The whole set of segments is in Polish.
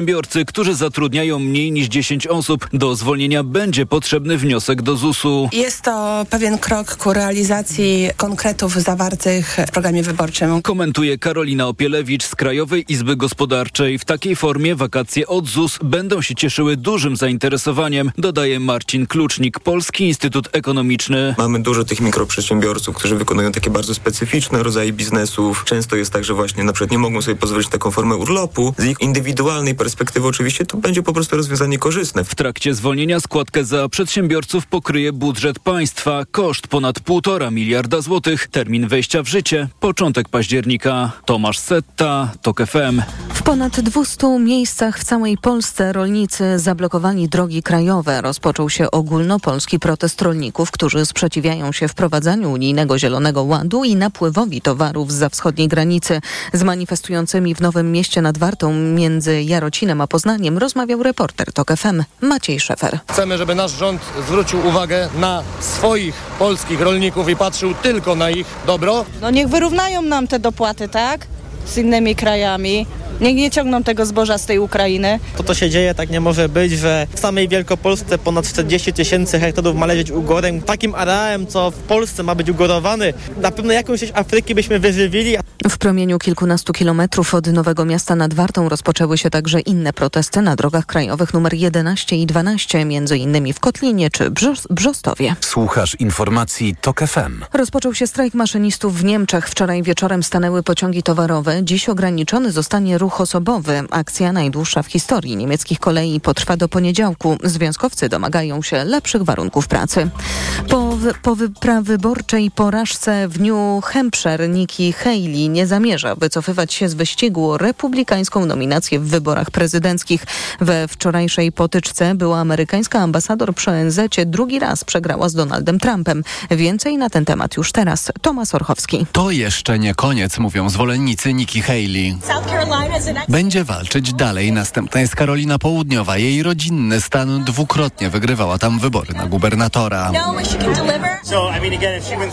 Biorcy, którzy zatrudniają mniej niż 10 osób, do zwolnienia będzie potrzebny wniosek do ZUS-u. Jest to pewien krok ku realizacji konkretów zawartych w programie wyborczym. Komentuje Karolina Opielewicz z Krajowej Izby Gospodarczej. W takiej formie wakacje od ZUS będą się cieszyły dużym zainteresowaniem, dodaje Marcin Klucznik, Polski Instytut Ekonomiczny. Mamy dużo tych mikroprzedsiębiorców, którzy wykonują takie bardzo specyficzne rodzaje biznesów. Często jest tak, że właśnie na przykład nie mogą sobie pozwolić na taką formę urlopu. Z ich indywidualnej perspektywy oczywiście to będzie po prostu rozwiązanie korzystne. W trakcie zwolnienia składkę za przedsiębiorców pokryje budżet państwa. Koszt ponad 1,5 miliarda złotych. Termin wejścia w życie początek października. Tomasz Setta, TOK FM. W ponad 200 miejscach w całej Polsce rolnicy zablokowali drogi krajowe. Rozpoczął się ogólnopolski protest rolników, którzy sprzeciwiają się wprowadzaniu unijnego Zielonego Ładu i napływowi towarów za wschodniej granicy. Z manifestującymi w Nowym Mieście nad Wartą między Jarocinem a Poznaniem rozmawiał reporter TOK FM Maciej Szefer. Chcemy, żeby nasz rząd zwrócił uwagę na swoich polskich rolników i patrzył tylko na ich dobro. No niech wyrównają nam te dopłaty, tak? Z innymi krajami. Niech nie ciągną tego zboża z tej Ukrainy. To, co się dzieje, tak nie może być, że w samej Wielkopolsce ponad 40 tysięcy hektarów ma leżeć ugorem. Takim areałem, co w Polsce ma być ugorowany, na pewno jakąś część Afryki byśmy wyżywili. W promieniu kilkunastu kilometrów od Nowego Miasta nad Wartą rozpoczęły się także inne protesty na drogach krajowych nr 11 i 12, między innymi w Kotlinie czy Brzos Brzostowie. Słuchasz informacji TOK FM. Rozpoczął się strajk maszynistów w Niemczech. Wczoraj wieczorem stanęły pociągi towarowe. Dziś ograniczony zostanie ruch osobowy. Akcja najdłuższa w historii niemieckich kolei potrwa do poniedziałku. Związkowcy domagają się lepszych warunków pracy. Po, po wyborczej porażce w New Hampshire Nikki Haley nie zamierza wycofywać się z wyścigu o republikańską nominację w wyborach prezydenckich. We wczorajszej potyczce była amerykańska ambasador przy ONZ drugi raz przegrała z Donaldem Trumpem. Więcej na ten temat już teraz. Tomasz Orchowski. To jeszcze nie koniec, mówią zwolennicy Nikki Haley. Będzie walczyć dalej. Następna jest Karolina Południowa. Jej rodzinny stan dwukrotnie wygrywała tam wybory na gubernatora.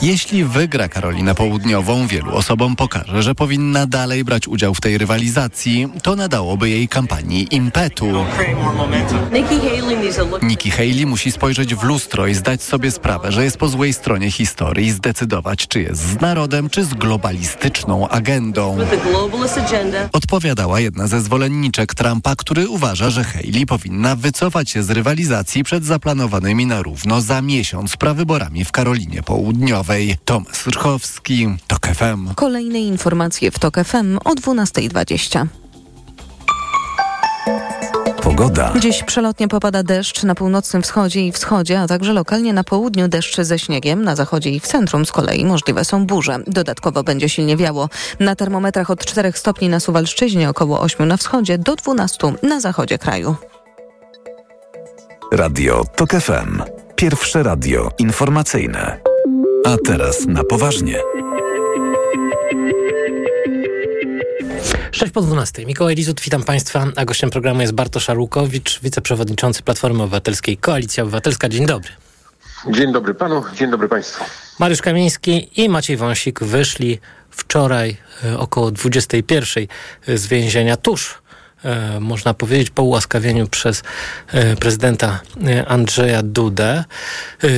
Jeśli wygra Karolinę Południową, wielu osobom pokaże, że powinna dalej brać udział w tej rywalizacji. To nadałoby jej kampanii impetu. Nikki Haley musi spojrzeć w lustro i zdać sobie sprawę, że jest po złej stronie historii i zdecydować, czy jest z narodem, czy z globalistyczną agendą. Odpowiadała jedna ze zwolenniczek Trumpa, który uważa, że Haley powinna wycofać się z rywalizacji przed zaplanowanymi na równo za miesiąc prawyborami w Karolinie Południowej. Tomasz Rchowski, TOK FM. Kolejne informacje w TOK FM o 12.20. Pogoda. Dziś przelotnie popada deszcz na północnym wschodzie i wschodzie, a także lokalnie na południu deszcz ze śniegiem. Na zachodzie i w centrum z kolei możliwe są burze. Dodatkowo będzie silnie wiało. Na termometrach od 4 stopni na Suwalszczyźnie, około 8 na wschodzie, do 12 na zachodzie kraju. Radio TOK FM. Pierwsze radio informacyjne. A teraz na poważnie. 6 po 12. Mikołaj Lizut, witam Państwa, a gościem programu jest Bartosz Arłukowicz, wiceprzewodniczący Platformy Obywatelskiej Koalicja Obywatelska. Dzień dobry. Dzień dobry panu, dzień dobry państwu. Mariusz Kamiński i Maciej Wąsik wyszli wczoraj e, około 21 z więzienia tuż można powiedzieć, po ułaskawieniu przez e, prezydenta e, Andrzeja Dudę.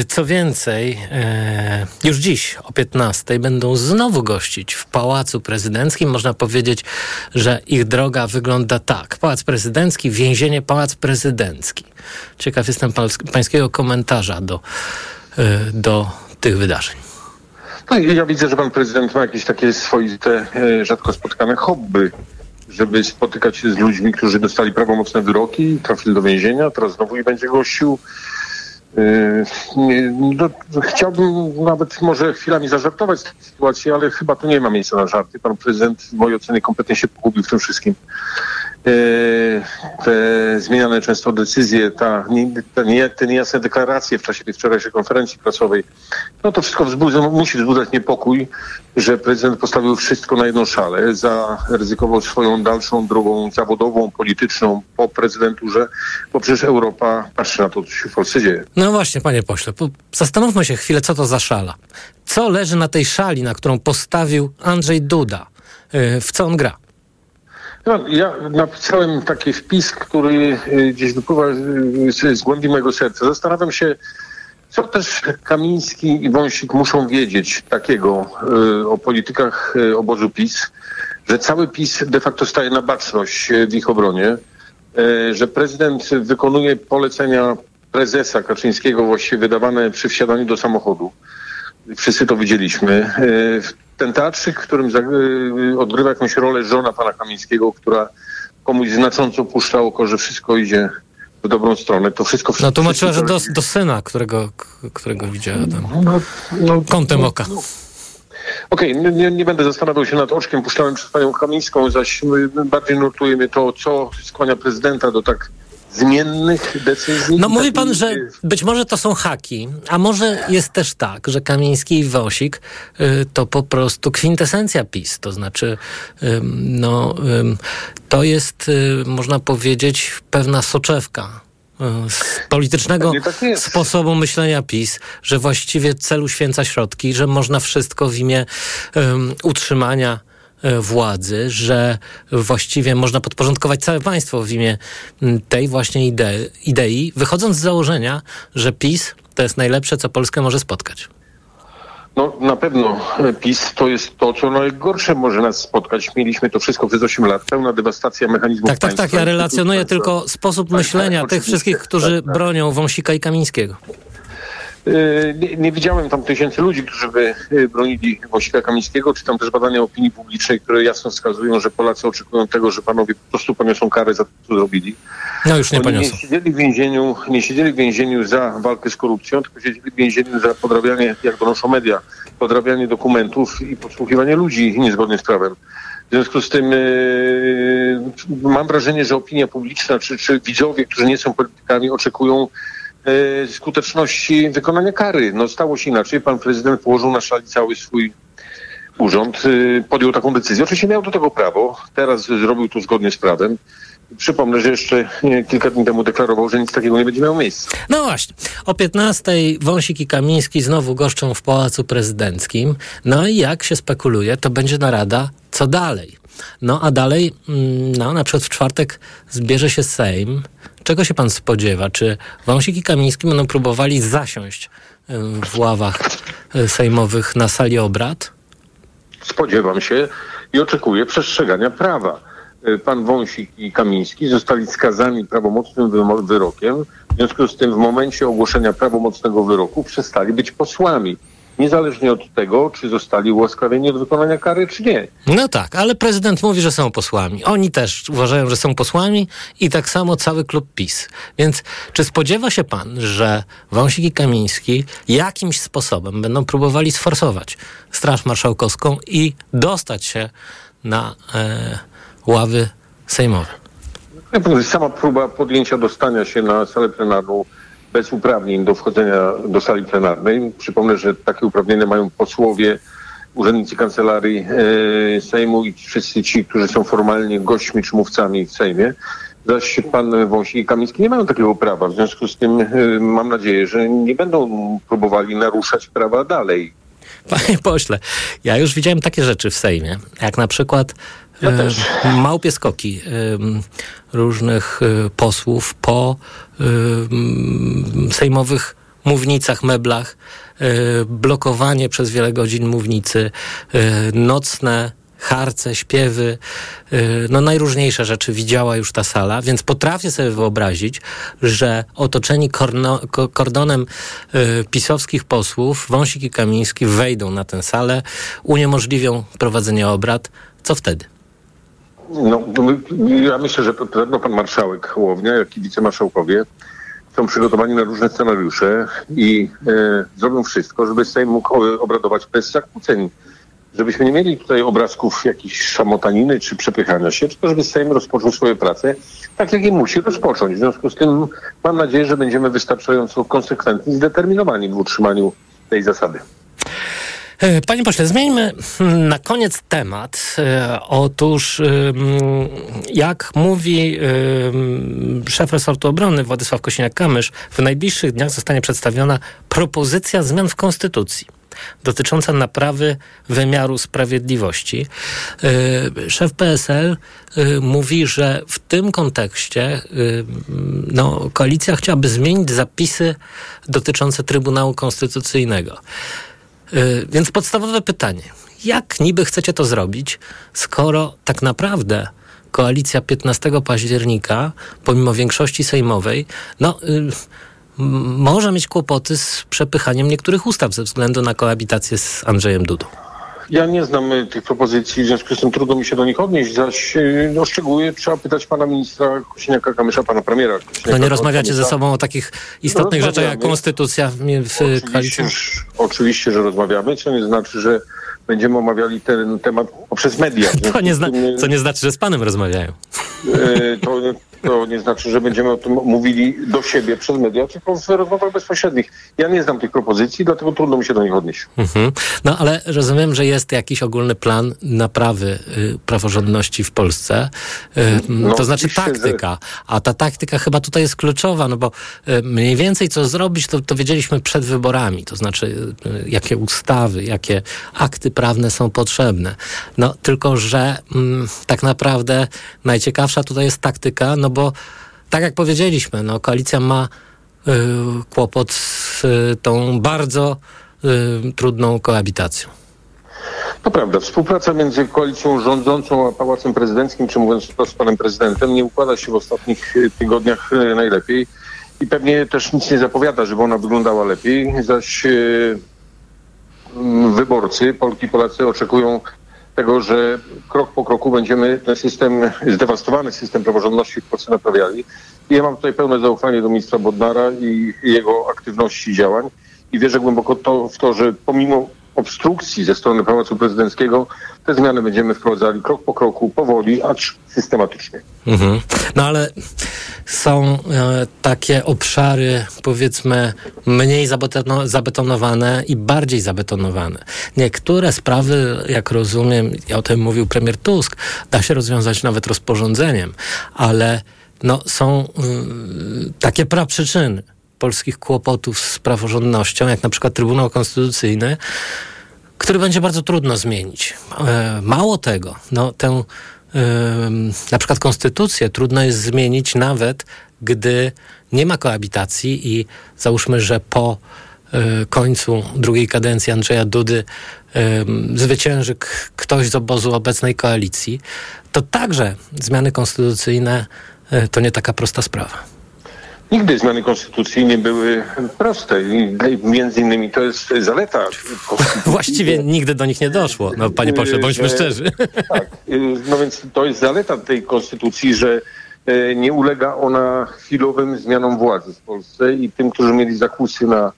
Co więcej, już dziś o 15 będą znowu gościć w Pałacu Prezydenckim. Można powiedzieć, że ich droga wygląda tak. Pałac Prezydencki, więzienie, Pałac Prezydencki. Ciekaw jestem pańskiego komentarza do, do tych wydarzeń. No, ja widzę, że pan prezydent ma jakieś takie swoiste, rzadko spotkane hobby żeby spotykać się z ludźmi, którzy dostali prawomocne wyroki, trafili do więzienia, teraz znowu i będzie gościł. Yy, no, chciałbym nawet może chwilami zażartować z tej sytuacji, ale chyba tu nie ma miejsca na żarty. Pan prezydent w mojej ocenie kompletnie się pogubił w tym wszystkim. Yy, te zmieniane często decyzje, ta, te, te niejasne deklaracje w czasie tej wczorajszej konferencji prasowej, no to wszystko wzbudza, musi wzbudzać niepokój, że prezydent postawił wszystko na jedną szalę, zaryzykował swoją dalszą drogą zawodową, polityczną po prezydenturze, bo przecież Europa patrzy na to, co się w Polsce dzieje. No właśnie, panie pośle, zastanówmy się chwilę, co to za szala. Co leży na tej szali, na którą postawił Andrzej Duda? Yy, w co on gra? No, ja napisałem taki wpis, który y, gdzieś wypływa z, z głębi mojego serca. Zastanawiam się, co też Kamiński i Wąsik muszą wiedzieć takiego y, o politykach y, obozu PiS, że cały PiS de facto staje na baczność w ich obronie, że prezydent wykonuje polecenia prezesa Kaczyńskiego właściwie wydawane przy wsiadaniu do samochodu. Wszyscy to widzieliśmy. Y, Ten teatrzyk, w którym y, odgrywa jakąś rolę żona pana Kamińskiego, która komuś znacząco puszcza oko, że wszystko idzie w dobrą stronę. To wszystko... No tłumaczyła, że do, do syna, którego, którego widziała tam. No, no, Kątem oka. Okej, nie, nie, nie będę zastanawiał się nad oczkiem puszczałem przez panią Kamińską, zaś bardziej nurtuje mnie to, co skłania prezydenta do tak zmiennych decyzji. No mówi pan, że y, być może to są haki, a może jest też tak, że Kamiński i Wosik y, to po prostu kwintesencja PiS, to znaczy ym, no, ym, to jest, y, można powiedzieć, pewna soczewka y, z politycznego tak sposobu myślenia PiS, że właściwie celu święca środki, że można wszystko w imię ym, utrzymania władzy, że właściwie można podporządkować całe państwo w imię tej właśnie idei, idei, wychodząc z założenia, że PiS to jest najlepsze, co Polskę może spotkać. No na pewno e, PiS to jest to, co najgorsze może nas spotkać. Mieliśmy to wszystko przez 8 lat, pełna dewastacja mechanizmów Tak, tak, tak. Ja relacjonuję tylko sposób myślenia tak, tych wszystkich, którzy Tak, tak. bronią Wąsika i Kamińskiego. Y, Nie, nie widziałem tam tysięcy ludzi, którzy by y, bronili Wąsika Kamińskiego, czy tam też badania opinii publicznej, które jasno wskazują, że Polacy oczekują tego, że panowie po prostu poniosą karę za to, co zrobili. No już nie Oni nie poniosą. siedzieli w więzieniu, nie siedzieli w więzieniu za walkę z korupcją, tylko siedzieli w więzieniu za podrabianie, jak donoszą media, podrabianie dokumentów i podsłuchiwanie ludzi niezgodnie z prawem. W związku z tym yy, mam wrażenie, że opinia publiczna czy, czy widzowie, którzy nie są politykami, oczekują skuteczności wykonania kary. No stało się inaczej. Pan prezydent położył na szali cały swój urząd, yy, podjął taką decyzję. Oczywiście miał do tego prawo. Teraz zrobił to zgodnie z prawem. Przypomnę, że jeszcze e, kilka dni temu deklarował, że nic takiego nie będzie miało miejsca. No właśnie. O 15 Wąsik i Kamiński znowu goszczą w Pałacu Prezydenckim. No i jak się spekuluje, to będzie narada, co dalej. No a dalej, mm, no na przykład w czwartek zbierze się Sejm. Czego się pan spodziewa? Czy Wąsik i Kamiński będą próbowali zasiąść w ławach y, sejmowych na sali obrad? Spodziewam się i oczekuję przestrzegania prawa. E, Pan Wąsik i Kamiński zostali skazani prawomocnym wyrokiem. W związku z tym w momencie ogłoszenia prawomocnego wyroku przestali być posłami. Niezależnie od tego, czy zostali ułaskawieni od wykonania kary, czy nie. No tak, ale prezydent mówi, że są posłami. Oni też uważają, że są posłami i tak samo cały klub PiS. Więc czy spodziewa się pan, że Wąsik i Kamiński jakimś sposobem będą próbowali sforsować Straż Marszałkowską i dostać się na e, ławy sejmowe? Sama próba podjęcia dostania się na salę plenarną bez uprawnień do wchodzenia do sali plenarnej. Przypomnę, że takie uprawnienia mają posłowie, urzędnicy kancelarii e, Sejmu i wszyscy ci, którzy są formalnie gośćmi czy mówcami w Sejmie. Zaś pan Wąsik i Kamiński nie mają takiego prawa. W związku z tym e, mam nadzieję, że nie będą próbowali naruszać prawa dalej. Panie pośle, ja już widziałem takie rzeczy w Sejmie, jak na przykład Ja e, też. małpie skoki em, różnych e, posłów po sejmowych mównicach, meblach, e, blokowanie przez wiele godzin mównicy, e, nocne harce, śpiewy, e, no najróżniejsze rzeczy widziała już ta sala, więc potrafię sobie wyobrazić, że otoczeni korno, ko, kordonem e, pisowskich posłów Wąsik i Kamiński wejdą na tę salę, uniemożliwią prowadzenie obrad. Co wtedy? No, ja myślę, że zarówno pan marszałek Hołownia, jak i wicemarszałkowie są przygotowani na różne scenariusze i e, zrobią wszystko, żeby Sejm mógł obradować bez zakłóceń. Żebyśmy nie mieli tutaj obrazków jakiejś szamotaniny czy przepychania się, tylko żeby Sejm rozpoczął swoje prace tak, jak je musi rozpocząć. W związku z tym mam nadzieję, że będziemy wystarczająco konsekwentni i zdeterminowani w utrzymaniu tej zasady. E, Panie pośle, zmieńmy hmm, na koniec temat. E, Otóż, jak mówi szef resortu obrony Władysław Kosiniak-Kamysz, w najbliższych dniach zostanie przedstawiona propozycja zmian w Konstytucji. dotycząca naprawy wymiaru sprawiedliwości. Y, szef PSL mówi, że w tym kontekście no, koalicja chciałaby zmienić zapisy dotyczące Trybunału Konstytucyjnego. Więc podstawowe pytanie. Jak niby chcecie to zrobić, skoro tak naprawdę koalicja 15 października, pomimo większości sejmowej, no może mieć kłopoty z przepychaniem niektórych ustaw ze względu na koabitację z Andrzejem Dudą. Ja nie znam y, tych propozycji, w związku z tym trudno mi się do nich odnieść, zaś y, o szczegóły trzeba pytać pana ministra Kosiniaka-Kamysza, pana premiera. No nie rozmawiacie ze sobą o takich istotnych no, rzeczach jak konstytucja w oczywiście, koalicji? Oczywiście, że rozmawiamy, co nie znaczy, że będziemy omawiali ten temat poprzez media. To nie, zna, co nie znaczy, że z panem rozmawiają. Y, to, to nie znaczy, że będziemy o tym mówili do siebie przez media, tylko w rozmowach bezpośrednich. Ja nie znam tych propozycji, dlatego trudno mi się do nich odnieść. Mhm. No ale rozumiem, że jest jakiś ogólny plan naprawy y, praworządności w Polsce. Y, no, to znaczy taktyka. A ta taktyka chyba tutaj jest kluczowa, no bo y, mniej więcej co zrobić, to, to wiedzieliśmy przed wyborami. To znaczy, y, jakie ustawy, jakie akty prawne są potrzebne. No tylko, że mm, tak naprawdę najciekawsza tutaj jest taktyka, no bo tak jak powiedzieliśmy, no, koalicja ma y, kłopot z y, tą bardzo y, trudną koabitacją. To prawda. Współpraca między koalicją rządzącą a Pałacem Prezydenckim, czy mówiąc wprost z panem prezydentem, nie układa się w ostatnich y, tygodniach y, najlepiej i pewnie też nic nie zapowiada, żeby ona wyglądała lepiej, zaś y, wyborcy, Polki i Polacy oczekują tego, że krok po kroku będziemy ten system, zdewastowany system praworządności w Polsce naprawiali. I ja mam tutaj pełne zaufanie do ministra Bodnara i jego aktywności i działań. I wierzę głęboko to, w to, że pomimo obstrukcji ze strony Pałacu Prezydenckiego, te zmiany będziemy wprowadzali krok po kroku, powoli, acz systematycznie. Mhm. No ale są e, takie obszary, powiedzmy, mniej zabetono, zabetonowane i bardziej zabetonowane. Niektóre sprawy, jak rozumiem, o tym mówił premier Tusk, da się rozwiązać nawet rozporządzeniem, ale no, są y, takie praprzyczyny polskich kłopotów z praworządnością, jak na przykład Trybunał Konstytucyjny, który będzie bardzo trudno zmienić. E, mało tego, no, tę na przykład konstytucję trudno jest zmienić nawet, gdy nie ma koabitacji i załóżmy, że po e, końcu drugiej kadencji Andrzeja Dudy zwycięży ktoś z obozu obecnej koalicji, to także zmiany konstytucyjne e, to nie taka prosta sprawa. Nigdy zmiany konstytucji nie były proste między innymi to jest zaleta Właściwie nigdy do nich nie doszło, no panie pośle, bądźmy że, szczerzy. Tak, no więc to jest zaleta tej konstytucji, że e, nie ulega ona chwilowym zmianom władzy w Polsce i tym, którzy mieli zakusy na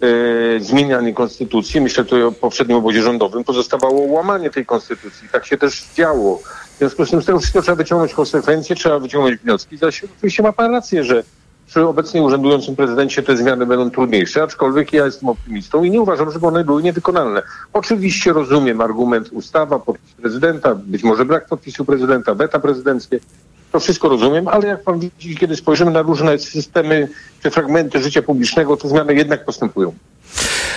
e, zmienianie konstytucji, myślę tutaj o poprzednim obozie rządowym, pozostawało łamanie tej konstytucji. Tak się też działo. W związku z tym z tego wszystkiego trzeba wyciągnąć konsekwencje, trzeba wyciągnąć wnioski. Zaś oczywiście ma pan rację, że przy obecnie urzędującym prezydencie te zmiany będą trudniejsze, aczkolwiek ja jestem optymistą i nie uważam, żeby one były niewykonalne. Oczywiście rozumiem argument ustawa, podpis prezydenta, być może brak podpisu prezydenta, weta prezydenckie. To wszystko rozumiem, ale jak pan widzi, kiedy spojrzymy na różne systemy czy fragmenty życia publicznego, to zmiany jednak postępują.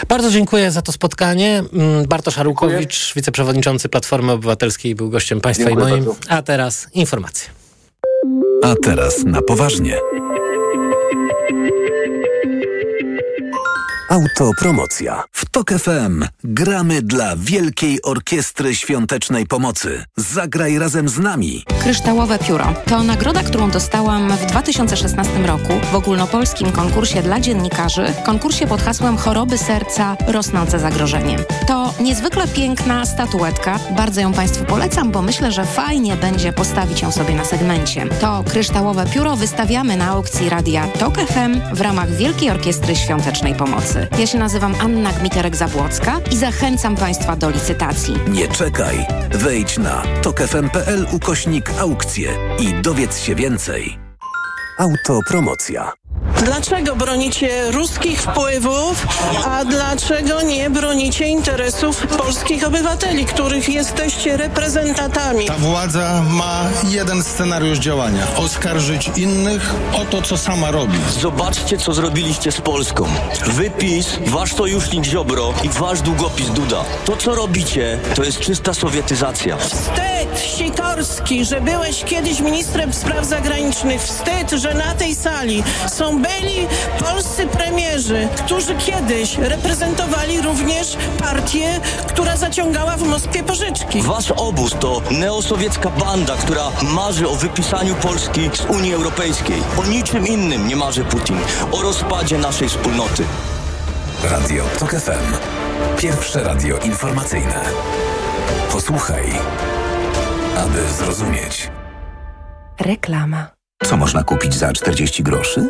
Bardzo dziękuję za to spotkanie. Mm, Bartosz Arłukowicz, wiceprzewodniczący Platformy Obywatelskiej, był gościem państwa dziękuję i moim. Bardzo. A teraz informacje. A teraz na poważnie. Thank you. Autopromocja. W TOK FM gramy dla Wielkiej Orkiestry Świątecznej Pomocy. Zagraj razem z nami. Kryształowe Pióro to nagroda, którą dostałam w 2016 roku w ogólnopolskim konkursie dla dziennikarzy, konkursie pod hasłem Choroby serca rosnące zagrożenie. To niezwykle piękna statuetka. Bardzo ją Państwu polecam, bo myślę, że fajnie będzie postawić ją sobie na segmencie. To kryształowe pióro wystawiamy na aukcji radia TOK FM w ramach Wielkiej Orkiestry Świątecznej Pomocy. Ja się nazywam Anna Gmiterek-Zabłocka i zachęcam Państwa do licytacji. Nie czekaj. Wejdź na tokefm.pl ukośnik aukcje i dowiedz się więcej. Autopromocja. Dlaczego bronicie ruskich wpływów, a dlaczego nie bronicie interesów polskich obywateli, których jesteście reprezentatami? Ta władza ma jeden scenariusz działania. Oskarżyć innych o to, co sama robi. Zobaczcie, co zrobiliście z Polską. Wypis, wasz sojusznik Ziobro i wasz długopis Duda. To, co robicie, to jest czysta sowietyzacja. Wstyd, Sikorski, że byłeś kiedyś ministrem spraw zagranicznych. Wstyd, że na tej sali są byli polscy premierzy, którzy kiedyś reprezentowali również partię, która zaciągała w Moskwie pożyczki. Wasz obóz to neosowiecka banda, która marzy o wypisaniu Polski z Unii Europejskiej. O niczym innym nie marzy Putin. O rozpadzie naszej wspólnoty. Radio TOK FM. Pierwsze radio informacyjne. Posłuchaj, aby zrozumieć. Reklama. Co można kupić za 40 groszy?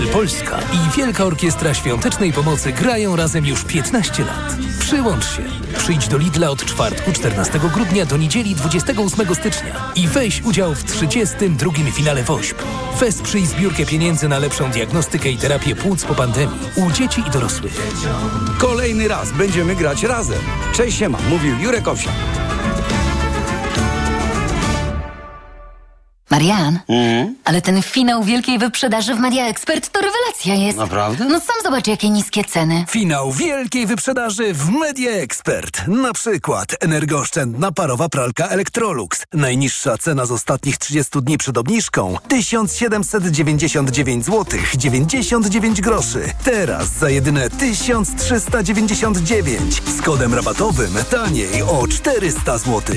Lidl Polska i Wielka Orkiestra Świątecznej Pomocy grają razem już 15 lat. Przyłącz się. Przyjdź do Lidla od czwartku 14 grudnia do niedzieli 28 stycznia i weź udział w 32. finale WOŚP. Wesprzyj zbiórkę pieniędzy na lepszą diagnostykę i terapię płuc po pandemii u dzieci i dorosłych. Kolejny raz będziemy grać razem. Cześć siema, mówił Jurek Owsiak. Marian, ale ten finał wielkiej wyprzedaży w Media Expert to rewelacja jest. Naprawdę? No sam zobacz, jakie niskie ceny. Finał wielkiej wyprzedaży w Media Expert. Na przykład energooszczędna parowa pralka Electrolux. Najniższa cena z ostatnich 30 dni przed obniżką 1799 zł 99 groszy. Teraz za jedyne 1399 z kodem rabatowym taniej o 400 zł.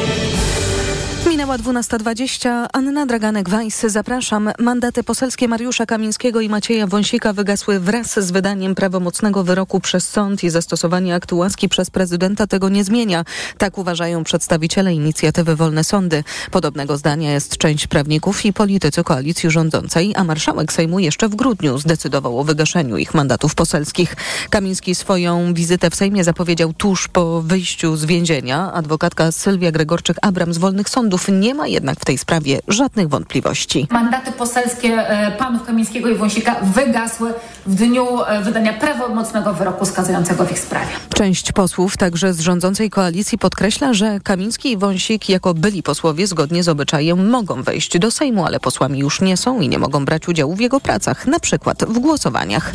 Minęła 12.20. Anna Draganek-Weiss, zapraszam. Mandaty poselskie Mariusza Kamińskiego i Macieja Wąsika wygasły wraz z wydaniem prawomocnego wyroku przez sąd i zastosowanie aktu łaski przez prezydenta tego nie zmienia. Tak uważają przedstawiciele inicjatywy Wolne Sądy. Podobnego zdania jest część prawników i politycy koalicji rządzącej, a marszałek Sejmu jeszcze w grudniu zdecydował o wygaszeniu ich mandatów poselskich. Kamiński swoją wizytę w Sejmie zapowiedział tuż po wyjściu z więzienia. Adwokatka Sylwia Gregorczyk-Abram z Wolnych Sądów nie ma jednak w tej sprawie żadnych wątpliwości. Mandaty poselskie e, panów Kamińskiego i Wąsika wygasły w dniu e, wydania prawomocnego wyroku skazującego w ich sprawie. Część posłów, także z rządzącej koalicji, podkreśla, że Kamiński i Wąsik jako byli posłowie zgodnie z obyczajem mogą wejść do Sejmu, ale posłami już nie są i nie mogą brać udziału w jego pracach, na przykład w głosowaniach.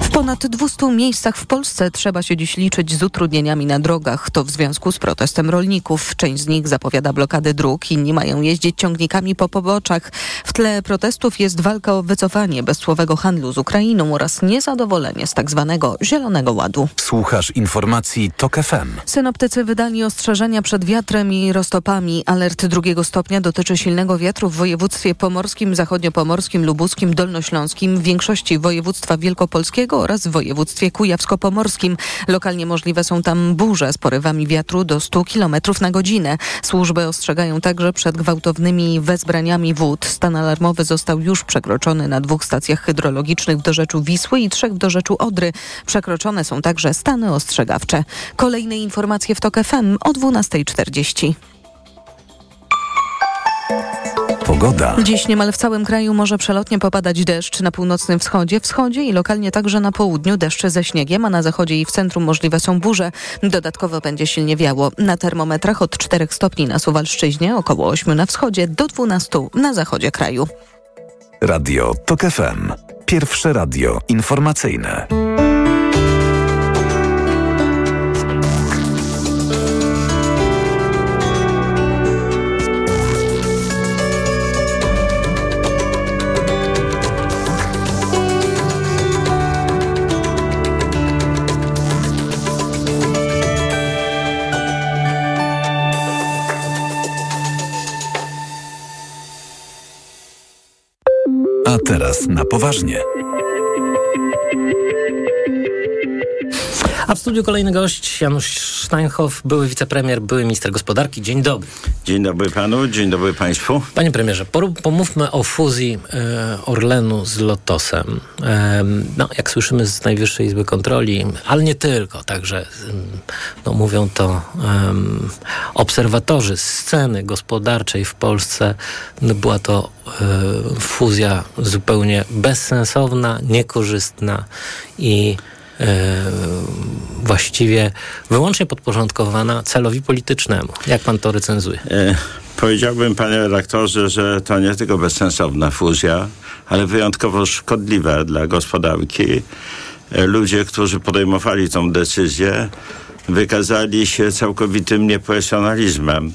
W ponad 200 miejscach w Polsce trzeba się dziś liczyć z utrudnieniami na drogach. To w związku z protestem rolników. Część z nich zapowiada blokady dróg, inni mają jeździć ciągnikami po poboczach. W tle protestów jest walka o wycofanie bezsłowego handlu z Ukrainą oraz niezadowolenie z tak zwanego Zielonego Ładu. Słuchasz informacji TOK FM. Synoptycy wydali ostrzeżenia przed wiatrem i roztopami. Alert drugiego stopnia dotyczy silnego wiatru w województwie pomorskim, zachodniopomorskim, lubuskim, dolnośląskim, w większości województwa wielkopolskiego oraz w województwie kujawsko-pomorskim. Lokalnie możliwe są tam burze z porywami wiatru do 100 km na godzinę. Służby ostrzegają także przed gwałtownymi wezbraniami wód. Stan alarmowy został już przekroczony na dwóch stacjach hydrologicznych w dorzeczu Wisły i trzech w dorzeczu Odry. Przekroczone są także stany ostrzegawcze. Kolejne informacje w TOK FM o 12.40. Pogoda. Dziś niemal w całym kraju może przelotnie popadać deszcz na północnym wschodzie, wschodzie i lokalnie także na południu deszcze ze śniegiem, a na zachodzie i w centrum możliwe są burze. Dodatkowo będzie silnie wiało. Na termometrach od 4 stopni na Suwalszczyźnie, około 8 na wschodzie, do 12 na zachodzie kraju. Radio TOK FM. Pierwsze radio informacyjne. Teraz na poważnie. A w studiu kolejny gość, Janusz Steinhoff, były wicepremier, były minister gospodarki. Dzień dobry. Dzień dobry panu, dzień dobry państwu. Panie premierze, pomówmy o fuzji e, Orlenu z Lotosem. E, no, jak słyszymy z Najwyższej Izby Kontroli, ale nie tylko, także no, mówią to um, obserwatorzy sceny gospodarczej w Polsce. No, była to e, fuzja zupełnie bezsensowna, niekorzystna i właściwie wyłącznie podporządkowana celowi politycznemu. Jak pan to recenzuje? E, powiedziałbym, panie redaktorze, że to nie tylko bezsensowna fuzja, ale wyjątkowo szkodliwa dla gospodarki. E, ludzie, którzy podejmowali tą decyzję, wykazali się całkowitym nieprofesjonalizmem,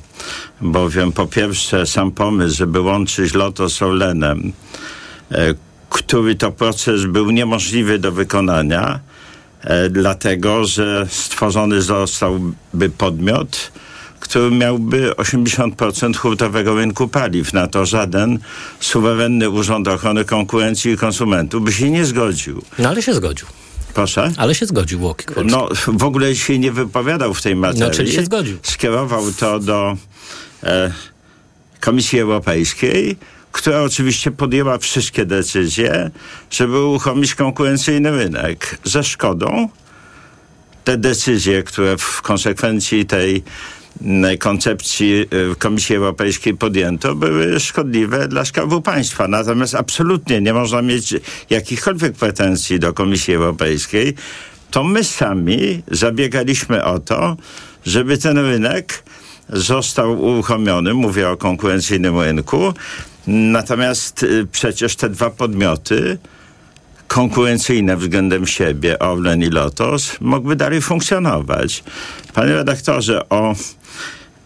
bowiem po pierwsze sam pomysł, żeby łączyć Loto z Orlenem, e, który to proces był niemożliwy do wykonania, E, dlatego że stworzony zostałby podmiot, który miałby 80% hurtowego rynku paliw. Na to żaden suwerenny Urząd Ochrony Konkurencji i Konsumentów by się nie zgodził. No ale się zgodził. Proszę? Ale się zgodził Łokik No w ogóle się nie wypowiadał w tej materii. No czyli się zgodził. Skierował to do e, Komisji Europejskiej która oczywiście podjęła wszystkie decyzje, żeby uruchomić konkurencyjny rynek. Ze szkodą te decyzje, które w konsekwencji tej mm, koncepcji y, Komisji Europejskiej podjęto, były szkodliwe dla Skarbu Państwa. Natomiast absolutnie nie można mieć jakichkolwiek pretensji do Komisji Europejskiej. To my sami zabiegaliśmy o to, żeby ten rynek został uruchomiony, mówię o konkurencyjnym rynku, Natomiast y, przecież te dwa podmioty konkurencyjne względem siebie, Orlen i Lotos, mogły dalej funkcjonować. Panie redaktorze, o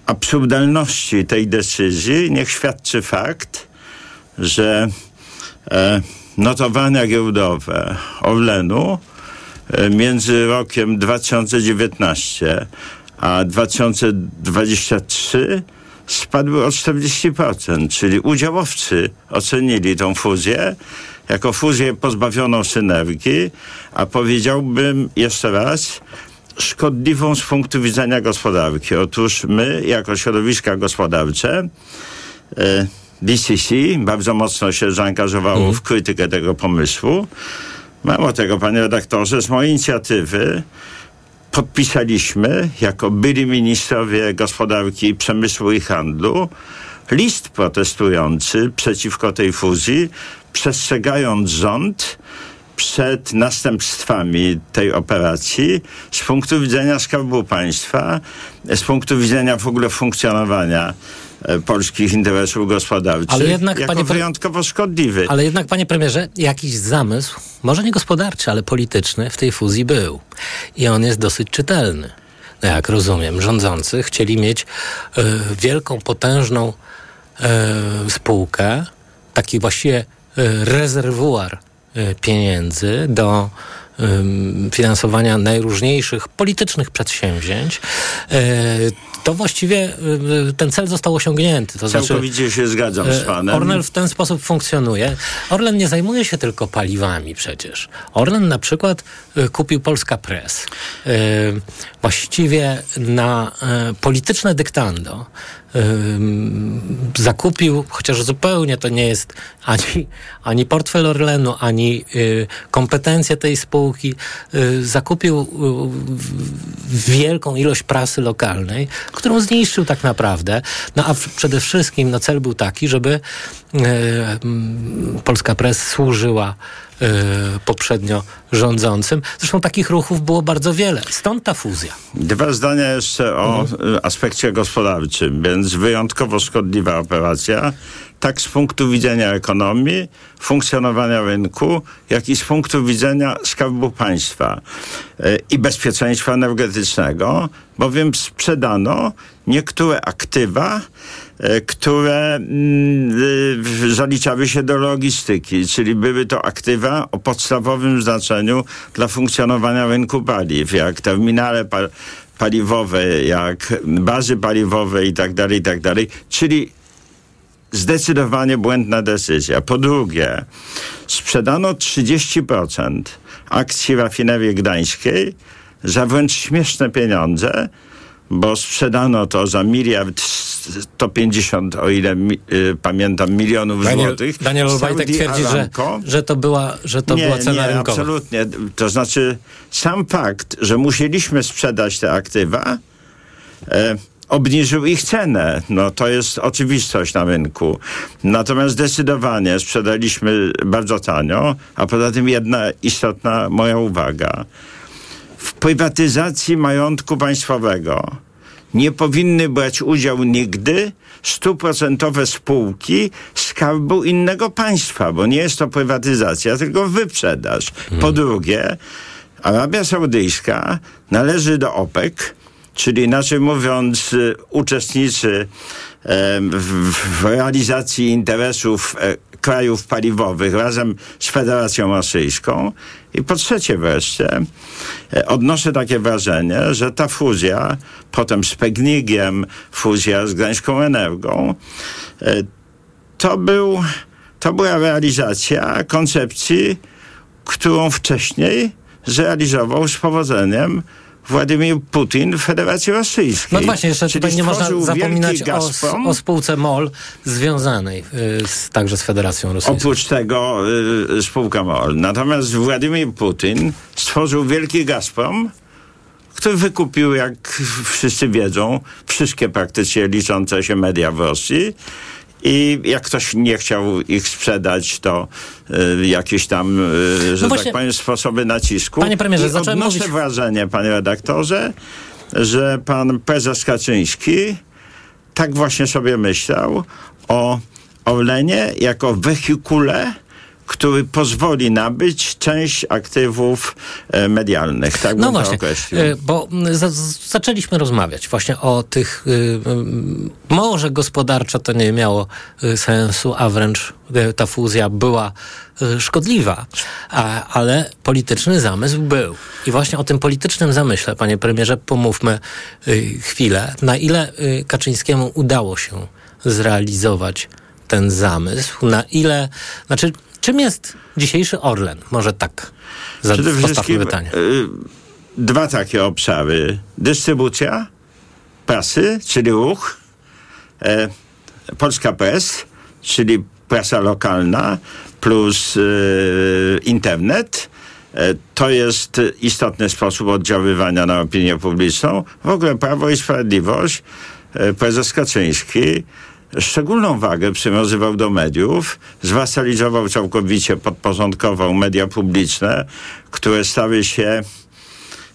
absurdalności tej decyzji niech świadczy fakt, że e, notowania giełdowe Orlenu e, między rokiem 2019 a 2023 spadły o 40%, czyli udziałowcy ocenili tą fuzję jako fuzję pozbawioną synergii, a powiedziałbym jeszcze raz, szkodliwą z punktu widzenia gospodarki. Otóż my, jako środowiska gospodarcze, e, DCC bardzo mocno się zaangażowało mm. w krytykę tego pomysłu. Mało tego, panie redaktorze, z mojej inicjatywy podpisaliśmy jako byli ministrowie gospodarki, przemysłu i handlu. List protestujący przeciwko tej fuzji, przestrzegając rząd przed następstwami tej operacji z punktu widzenia Skarbu Państwa, z punktu widzenia w ogóle funkcjonowania polskich interesów gospodarczych ale jednak, jako panie wyjątkowo szkodliwy. Ale jednak, panie premierze, jakiś zamysł, może nie gospodarczy, ale polityczny w tej fuzji był. I on jest dosyć czytelny. No jak rozumiem, rządzący chcieli mieć y, wielką, potężną y, spółkę, taki właściwie y, rezerwuar pieniędzy do finansowania najróżniejszych politycznych przedsięwzięć, to właściwie ten cel został osiągnięty. To znaczy, Całkowicie znaczy, się zgadzam z panem. Orlen w ten sposób funkcjonuje. Orlen nie zajmuje się tylko paliwami przecież. Orlen na przykład kupił Polska Press. Właściwie na polityczne dyktando zakupił, chociaż zupełnie to nie jest ani, ani portfel Orlenu, ani y, kompetencje tej spółki, y, zakupił y, wielką ilość prasy lokalnej, którą zniszczył tak naprawdę. No a przede wszystkim no, cel był taki, żeby Polska Press służyła Y, poprzednio rządzącym. Zresztą takich ruchów było bardzo wiele. Stąd ta fuzja. Dwa zdania jeszcze o mhm. aspekcie gospodarczym, więc wyjątkowo szkodliwa operacja, tak z punktu widzenia ekonomii, funkcjonowania rynku, jak i z punktu widzenia skarbu państwa y, i bezpieczeństwa energetycznego, bowiem sprzedano niektóre aktywa, które mm, y, zaliczały się do logistyki, czyli były to aktywa o podstawowym znaczeniu dla funkcjonowania rynku paliw, jak terminale paliwowe, jak bazy paliwowe i tak dalej, i tak czyli zdecydowanie błędna decyzja. Po drugie, sprzedano 30% akcji rafinerii gdańskiej za wręcz śmieszne pieniądze, bo sprzedano to za miliard 150, o ile mi, y, pamiętam, milionów Daniel, złotych. Daniel Obajtek twierdzi, że, Aramco- że to była, że to nie, była cena nie, rynkowa. absolutnie. To znaczy sam fakt, że musieliśmy sprzedać te aktywa, e, obniżył ich cenę. No to jest oczywistość na rynku. Natomiast zdecydowanie sprzedaliśmy bardzo tanio, a poza tym jedna istotna moja uwaga. W prywatyzacji majątku państwowego nie powinny brać udziału nigdy stuprocentowe spółki skarbu innego państwa, bo nie jest to prywatyzacja, tylko wyprzedaż. Po drugie, Arabia Saudyjska należy do OPEC, czyli inaczej mówiąc, y, uczestniczy w realizacji interesów e, krajów paliwowych razem z Federacją Rosyjską. I po trzecie wreszcie, e, odnoszę takie wrażenie, że ta fuzja, potem z Pegnikiem, fuzja z Gdańską Energią, e, to, był, to była realizacja koncepcji, którą wcześniej zrealizował z powodzeniem Władimir Putin w Federacji Rosyjskiej. No właśnie, jeszcze Czyli tutaj nie można zapominać o, o spółce MOL związanej y, z, także z Federacją Rosyjską. Oprócz tego y, spółka MOL. Natomiast Władimir Putin stworzył wielki Gazprom, który wykupił, jak wszyscy wiedzą, wszystkie praktycznie liczące się media w Rosji. I jak ktoś nie chciał ich sprzedać, to y, jakieś tam, y, że No właśnie- tak powiem, sposoby nacisku. Panie premierze, I zacząłem mówić- wrażenie, panie redaktorze, że pan prezes Kaczyński tak właśnie sobie myślał o Orlenie jako wehikule, który pozwoli nabyć część aktywów e, medialnych. Tak No właśnie, y, bo mm, za, zaczęliśmy rozmawiać właśnie o tych, y, mm, może gospodarczo to nie miało sensu, a wręcz ta fuzja była szkodliwa, ale polityczny zamysł był. I właśnie o tym politycznym zamyśle, panie premierze, pomówmy chwilę. Na ile Kaczyńskiemu udało się zrealizować ten zamysł? Na ile, znaczy, czym jest dzisiejszy Orlen? Może tak za, Przede wszystkim pytanie. y, dwa takie obszary. Dystrybucja prasy, czyli ruch, e, Polska Press, czyli prasa lokalna plus y, internet. E, To jest istotny sposób oddziaływania na opinię publiczną. W ogóle Prawo i Sprawiedliwość, e, prezes Kaczyński szczególną wagę przywiązywał do mediów, zwasalizował całkowicie, podporządkował media publiczne, które stały się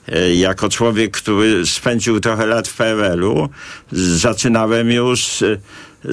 e, jako człowiek, który spędził trochę lat w PRL-u, zaczynałem już e,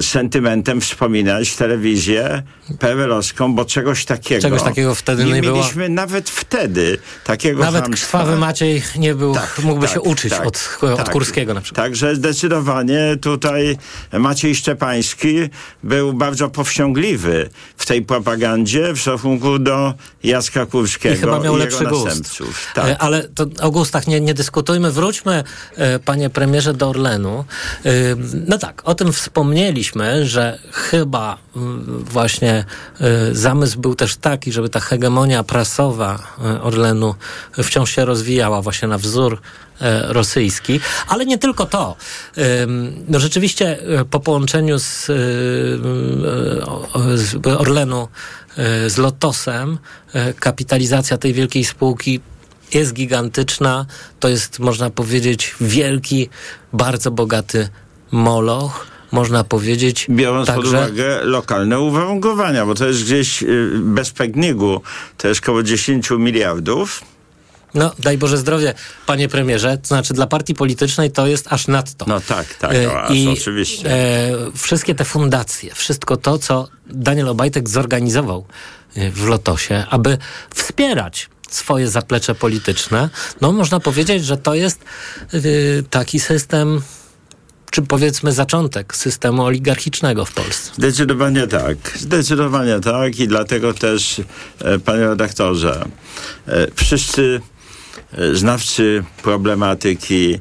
sentymentem wspominać telewizję PRL-owską, bo czegoś takiego, Czegoś takiego wtedy nie było. mieliśmy nawet wtedy takiego Nawet chamstwa. krwawy Maciej nie był, mógłby się uczyć tak, od, od tak. Kurskiego na przykład. Także zdecydowanie tutaj Maciej Szczepański był bardzo powściągliwy w tej propagandzie w stosunku do Jacka Kurskiego I chyba miał lepszy jego gust. następców. E, Tak. Ale to o gustach nie, nie dyskutujmy. Wróćmy, e, panie premierze, do Orlenu. E, No tak, o tym że chyba mm, właśnie e, zamysł był też taki, żeby ta hegemonia prasowa e, Orlenu wciąż się rozwijała właśnie na wzór e, rosyjski, ale nie tylko to. No rzeczywiście po połączeniu z, z Orlenu z Lotosem kapitalizacja tej wielkiej spółki jest gigantyczna. To jest, można powiedzieć, wielki, bardzo bogaty moloch. Można powiedzieć, Biorąc pod także uwagę lokalne uwarunkowania, bo to jest gdzieś y, bez pegnigu, to jest około 10 miliardów. No, daj Boże zdrowie, panie premierze. To znaczy, dla partii politycznej to jest aż nadto. No tak, tak, E, no, aż oczywiście. E, wszystkie te fundacje, wszystko to, co Daniel Obajtek zorganizował e, w Lotosie, aby wspierać swoje zaplecze polityczne, no można powiedzieć, że to jest e, taki system, czy powiedzmy zaczątek systemu oligarchicznego w Polsce. Zdecydowanie tak. Zdecydowanie tak i dlatego też, e, panie redaktorze, e, wszyscy e, znawcy problematyki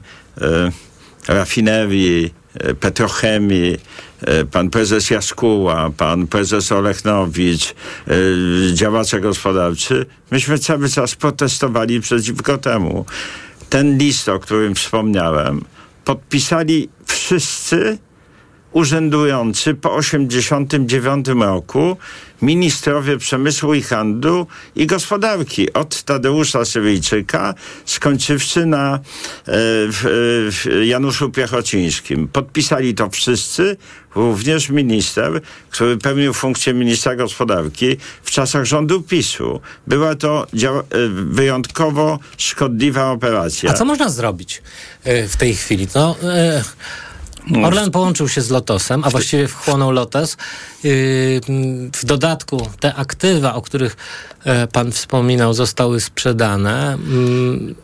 rafinerii, Petrochemii, pan prezes Jaskuła, pan prezes Olechnowicz, działacze gospodarczy, myśmy cały czas protestowali przeciwko temu. Ten list, o którym wspomniałem, podpisali wszyscy urzędujący po 1989 roku ministrowie przemysłu i handlu i gospodarki. Od Tadeusza Syryjczyka, skończywszy na e, w Januszu Piechocińskim. Podpisali to wszyscy, również minister, który pełnił funkcję ministra gospodarki w czasach rządu PiSu. Była to e, wyjątkowo szkodliwa operacja. A co można zrobić e, w tej chwili? No, e, Orlen połączył się z Lotosem, a właściwie wchłonął Lotos. Yy, W dodatku te aktywa, o których e, pan wspominał, zostały sprzedane. Mm,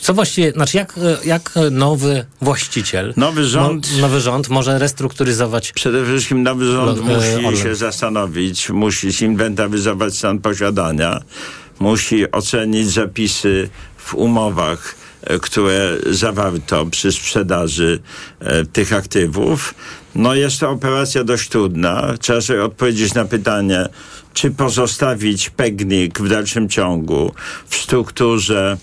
Co właściwie, znaczy jak, jak nowy właściciel, Nowy rząd- nowy rząd może restrukturyzować Przede wszystkim nowy rząd Lo- e, musi Orlen. się zastanowić, musi zinwentaryzować stan posiadania, musi ocenić zapisy w umowach, które zawarto przy sprzedaży e, tych aktywów. No jest to operacja dość trudna. Trzeba sobie odpowiedzieć na pytanie, czy pozostawić Pegnik w dalszym ciągu w strukturze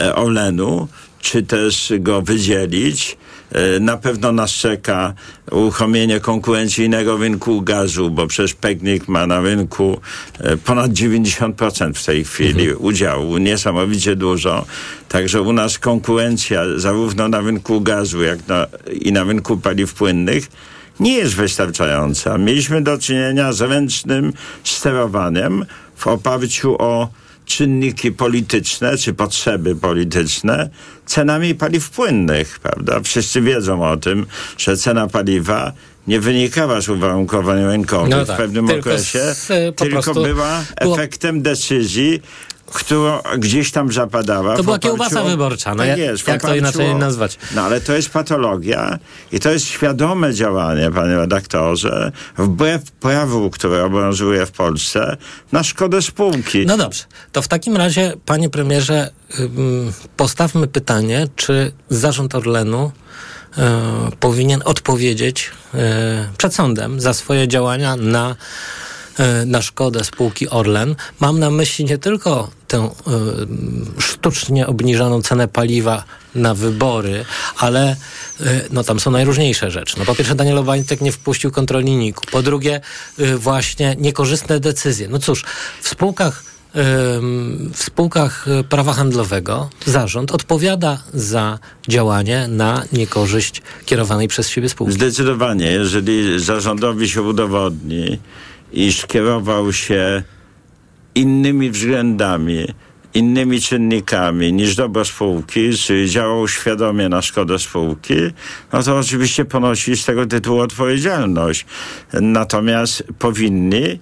e, Orlenu, czy też go wydzielić. E, Na pewno nas czeka uruchomienie konkurencyjnego rynku gazu, bo przecież Pegnik ma na rynku e, ponad 90% w tej chwili udziału, niesamowicie dużo. Także u nas konkurencja zarówno na rynku gazu, jak na, i na rynku paliw płynnych nie jest wystarczająca. Mieliśmy do czynienia z ręcznym sterowaniem w oparciu o czynniki polityczne czy potrzeby polityczne cenami paliw płynnych, prawda? Wszyscy wiedzą o tym, że cena paliwa nie wynikała z uwarunkowań rynkowych No tak, w pewnym tylko okresie, z, e, tylko prostu była efektem decyzji, która gdzieś tam zapadała. To była oparciu kiełbasa wyborcza, no tak jak- jest, jak to inaczej nazwać? No ale to jest patologia i to jest świadome działanie, panie redaktorze, wbrew prawu, które obowiązuje w Polsce, na szkodę spółki. No dobrze, to w takim razie, panie premierze, postawmy pytanie, czy zarząd Orlenu e, powinien odpowiedzieć e, przed sądem za swoje działania na, na szkodę spółki Orlen. Mam na myśli nie tylko tę e, sztucznie obniżoną cenę paliwa na wybory, ale e, no tam są najróżniejsze rzeczy. No po pierwsze Daniel Obajtek nie wpuścił kontroli NIK-u. Po drugie e, właśnie niekorzystne decyzje. No cóż, w spółkach w spółkach y, prawa handlowego zarząd odpowiada za działanie na niekorzyść kierowanej przez siebie spółki. Zdecydowanie, jeżeli zarządowi się udowodni, iż kierował się innymi względami, innymi czynnikami niż dobro spółki, czy działał świadomie na szkodę spółki, no to oczywiście ponosi z tego tytułu odpowiedzialność. Natomiast powinni e,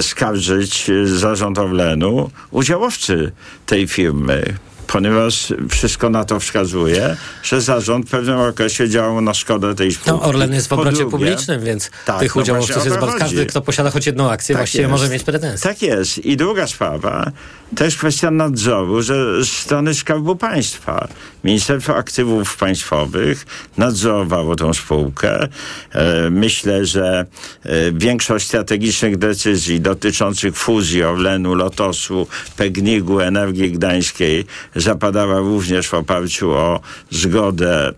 skarżyć e, zarząd Orlenu udziałowcy tej firmy. Ponieważ wszystko na to wskazuje, że zarząd w pewnym okresie działał na szkodę tej spółki. No, Orlen jest w obrocie drugie- publicznym, więc Tak, tych no udziałowców właśnie o jest bardzo. Każdy, kto posiada choć jedną akcję, Tak właściwie jest. może mieć pretensje. Tak jest. I druga sprawa, to jest kwestia nadzoru ze strony Skarbu Państwa. Ministerstwo Aktywów Państwowych nadzorowało tą spółkę. E, myślę, że e, większość strategicznych decyzji dotyczących fuzji Orlenu, Lotosu, Pegnigu, Energii Gdańskiej zapadała również w oparciu o zgodę e,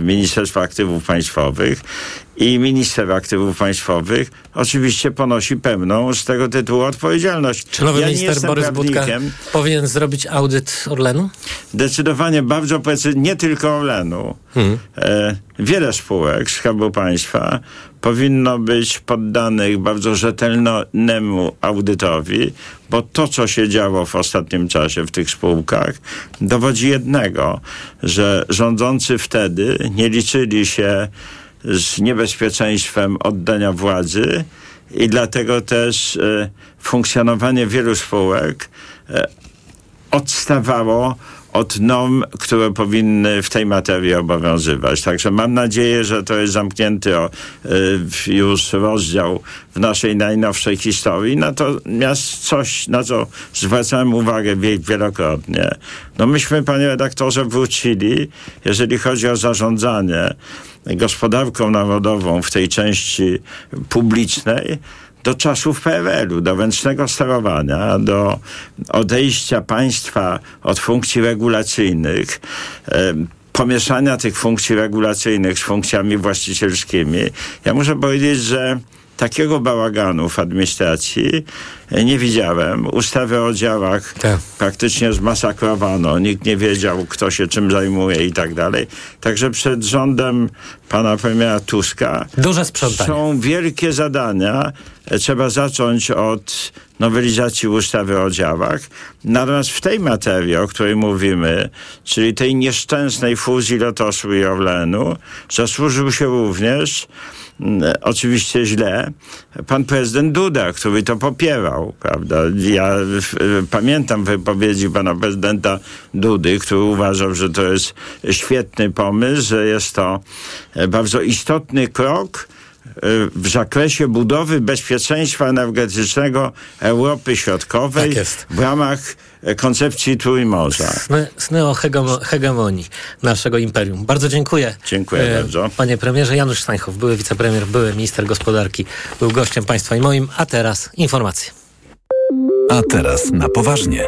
Ministerstwa Aktywów Państwowych. I minister aktywów państwowych oczywiście ponosi pełną z tego tytułu odpowiedzialność. Czy nowy ja minister Borys Budka powinien zrobić audyt Orlenu? Zdecydowanie bardzo precyzyjnie, nie tylko Orlenu. E, wiele spółek Skarbu Państwa powinno być poddanych bardzo rzetelnemu audytowi, bo to, co się działo w ostatnim czasie w tych spółkach, dowodzi jednego, że rządzący wtedy nie liczyli się z niebezpieczeństwem oddania władzy i dlatego też e, funkcjonowanie wielu spółek e, odstawało od norm, które powinny w tej materii obowiązywać. Także mam nadzieję, że to jest zamknięty y, już rozdział w naszej najnowszej historii. Natomiast coś, na co zwracałem uwagę wielokrotnie. No myśmy, panie redaktorze, wrócili, jeżeli chodzi o zarządzanie gospodarką narodową w tej części publicznej, do czasów PRL-u, do ręcznego sterowania, do odejścia państwa od funkcji regulacyjnych, e, pomieszania tych funkcji regulacyjnych z funkcjami właścicielskimi. Ja muszę powiedzieć, że takiego bałaganu w administracji nie widziałem. Ustawy o działach Tak. praktycznie zmasakrowano. Nikt nie wiedział, kto się czym zajmuje i tak dalej. Także przed rządem pana premiera Tuska Duże sprzątanie. są wielkie zadania. E, Trzeba zacząć od nowelizacji ustawy o działach. Natomiast w tej materii, o której mówimy, czyli tej nieszczęsnej fuzji Lotosu i Orlenu, zasłużył się również oczywiście źle, pan prezydent Duda, który to popierał, prawda? Ja e, pamiętam wypowiedzi pana prezydenta Dudy, który uważał, że to jest świetny pomysł, że jest to e, bardzo istotny krok w zakresie budowy bezpieczeństwa energetycznego Europy Środkowej Tak jest. w ramach e, koncepcji Trójmorza. Sny, sny o hegemo, hegemonii naszego imperium. Bardzo dziękuję. E, Dziękuję bardzo. Panie premierze Janusz Steinhoff, były wicepremier, były minister gospodarki, był gościem państwa i moim, a teraz informacje. A teraz na poważnie.